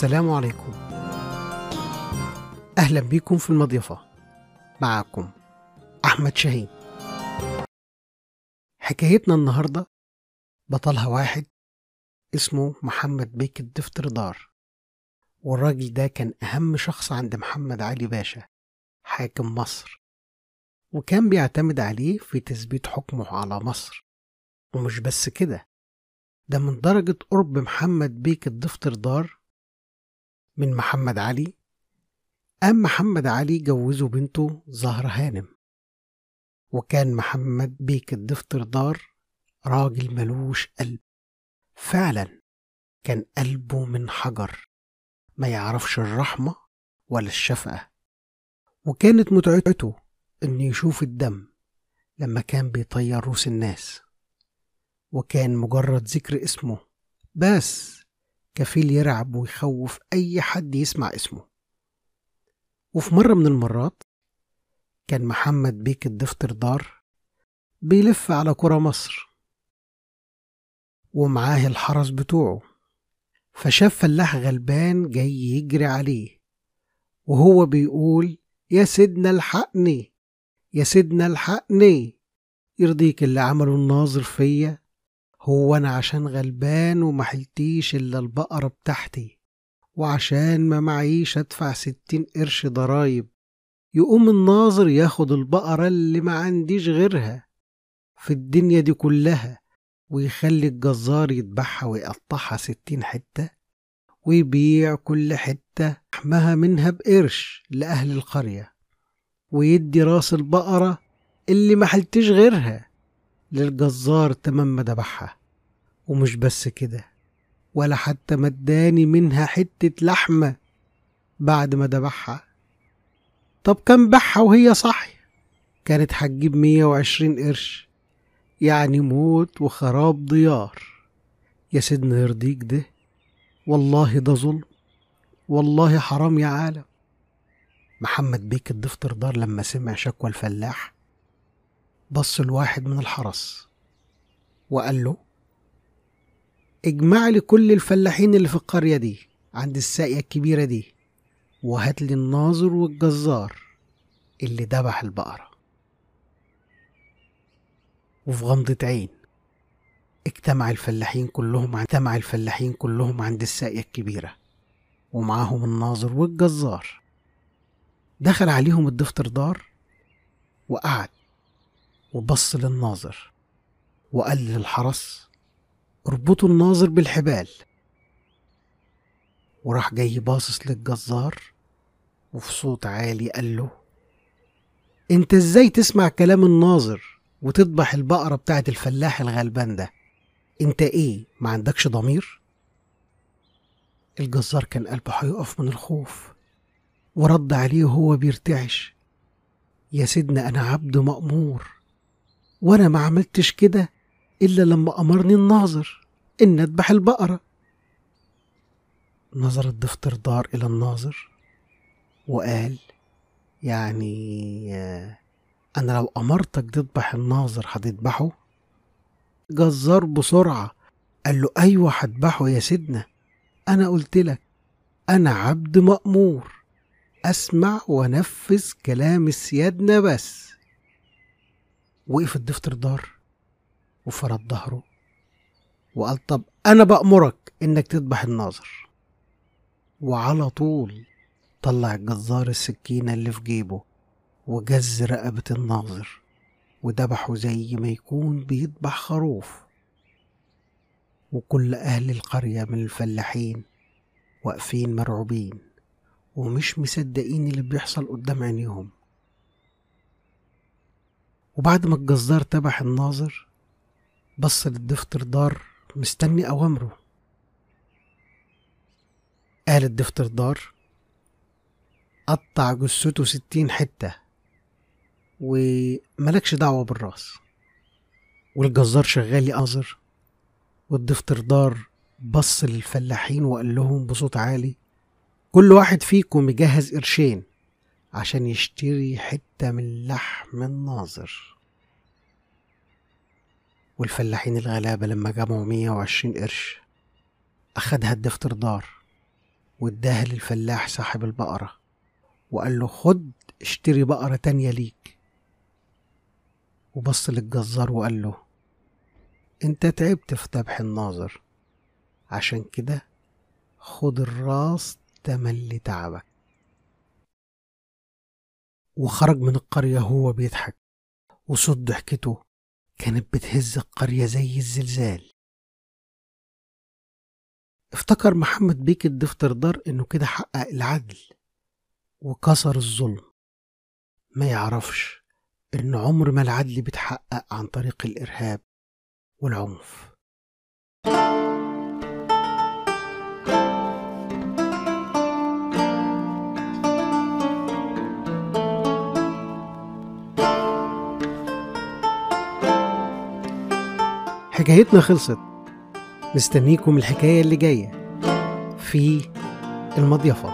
السلام عليكم. أهلا بيكم في المضيفة. معكم أحمد شاهين. حكايتنا النهاردة بطلها واحد اسمه محمد بيك الدفتردار والراجل ده كان أهم شخص عند محمد علي باشا حاكم مصر. وكان بيعتمد عليه في تثبيت حكمه على مصر. ومش بس كده ده من درجة قرب محمد بيك الدفتردار من محمد علي قام محمد علي جوزه بنته زهرة هانم. وكان محمد بيك الدفتردار راجل ملوش قلب. فعلا كان قلبه من حجر ما يعرفش الرحمة ولا الشفقة. وكانت متعته إنه يشوف الدم لما كان بيطير روس الناس. وكان مجرد ذكر اسمه بس كفيل يرعب ويخوف أي حد يسمع اسمه. وفي مرة من المرات كان محمد بيك الدفتردار بيلف على قرى مصر ومعاه الحرس بتوعه فشاف فلاح غلبان جاي يجري عليه وهو بيقول يا سيدنا الحقني يا سيدنا الحقني يرضيك اللي عمله الناظر فيا هو أنا عشان غلبان ومحلتيش إلا البقرة بتاعتي وعشان ما معيش أدفع ستين قرش ضرايب. يقوم الناظر ياخد البقرة اللي ما عنديش غيرها في الدنيا دي كلها ويخلي الجزار يذبحها ويقطعها ستين حتة ويبيع كل حتة لحمها منها بقرش لأهل القرية ويدي راس البقرة اللي ما حلتش غيرها. للجزار تمام ما دبحها ومش بس كده ولا حتى مداني منها حتة لحمة بعد ما دبحها طب كان بحها وهي صحي كانت هتجيب مية وعشرين قرش. يعني موت وخراب ديار يا سيدنا يرضيك ده والله ده ظلم. والله حرام يا عالم. محمد بيك الدفتردار لما سمع شكوى الفلاح بص لواحد من الحرس. وقال له اجمع لي كل الفلاحين اللي في القرية دي عند الساقية الكبيرة دي وهات لي الناظر والجزار اللي ذبح البقرة. وفي غمضة عين اجتمع الفلاحين كلهم اجتمع الفلاحين كلهم عند الساقية الكبيرة ومعاهم الناظر والجزار. دخل عليهم الدفتردار وقعد وبص للناظر وقال للحرس اربطوا الناظر بالحبال. وراح جاي باصص للجزار وفي صوت عالي قال له أنت إزاي تسمع كلام الناظر وتذبح البقرة بتاعت الفلاح الغلبان ده؟ أنت إيه ما عندكش ضمير؟ الجزار كان قلبه هيقف من الخوف ورد عليه وهو بيرتعش يا سيدنا أنا عبد مأمور. وأنا ما عملتش كده إلا لما أمرني الناظر إن اذبح البقرة. نظر الدفتردار إلى الناظر وقال يعني أنا لو أمرتك تذبح الناظر هتذبحه؟ جزار بسرعة قال له أيوه هذبحه يا سيدنا. أنا قلت لك أنا عبد مأمور أسمع وأنفذ كلام سيادنا بس. وقف الدفتردار وفرد ظهره وقال طب أنا بأمرك إنك تذبح الناظر. وعلى طول طلع الجزار السكينة اللي في جيبه وجز رقبة الناظر وذبحه زي ما يكون بيذبح خروف. وكل أهل القرية من الفلاحين واقفين مرعوبين ومش مصدقين اللي بيحصل قدام عينيهم. وبعد ما الجزار تبح الناظر بص للدفتردار مستني أوامره. قال الدفتردار قطع جثته ستين حتة وملكش دعوة بالرأس. والجزار شغال يأنظر والدفتردار بص للفلاحين وقال لهم بصوت عالي كل واحد فيكم يجهز قرشين. عشان يشتري حتة من لحم الناظر. والفلاحين الغلابة لما جمعوا مية وعشرين قرش أخدها الدفتردار واداها للفلاح صاحب البقرة وقال له خد اشتري بقرة تانية ليك. وبص للجزار وقال له أنت تعبت في ذبح الناظر عشان كده خد الراس تمن لتعبك وخرج من القرية هو بيضحك. وصوت ضحكته كانت بتهز القرية زي الزلزال. افتكر محمد بيك الدفتر دار إنه كده حقق العدل وكسر الظلم. ما يعرفش إن عمر ما العدل بيتحقق عن طريق الإرهاب والعنف. حكايتنا خلصت. مستنيكم الحكاية اللي جاية في المضيفة.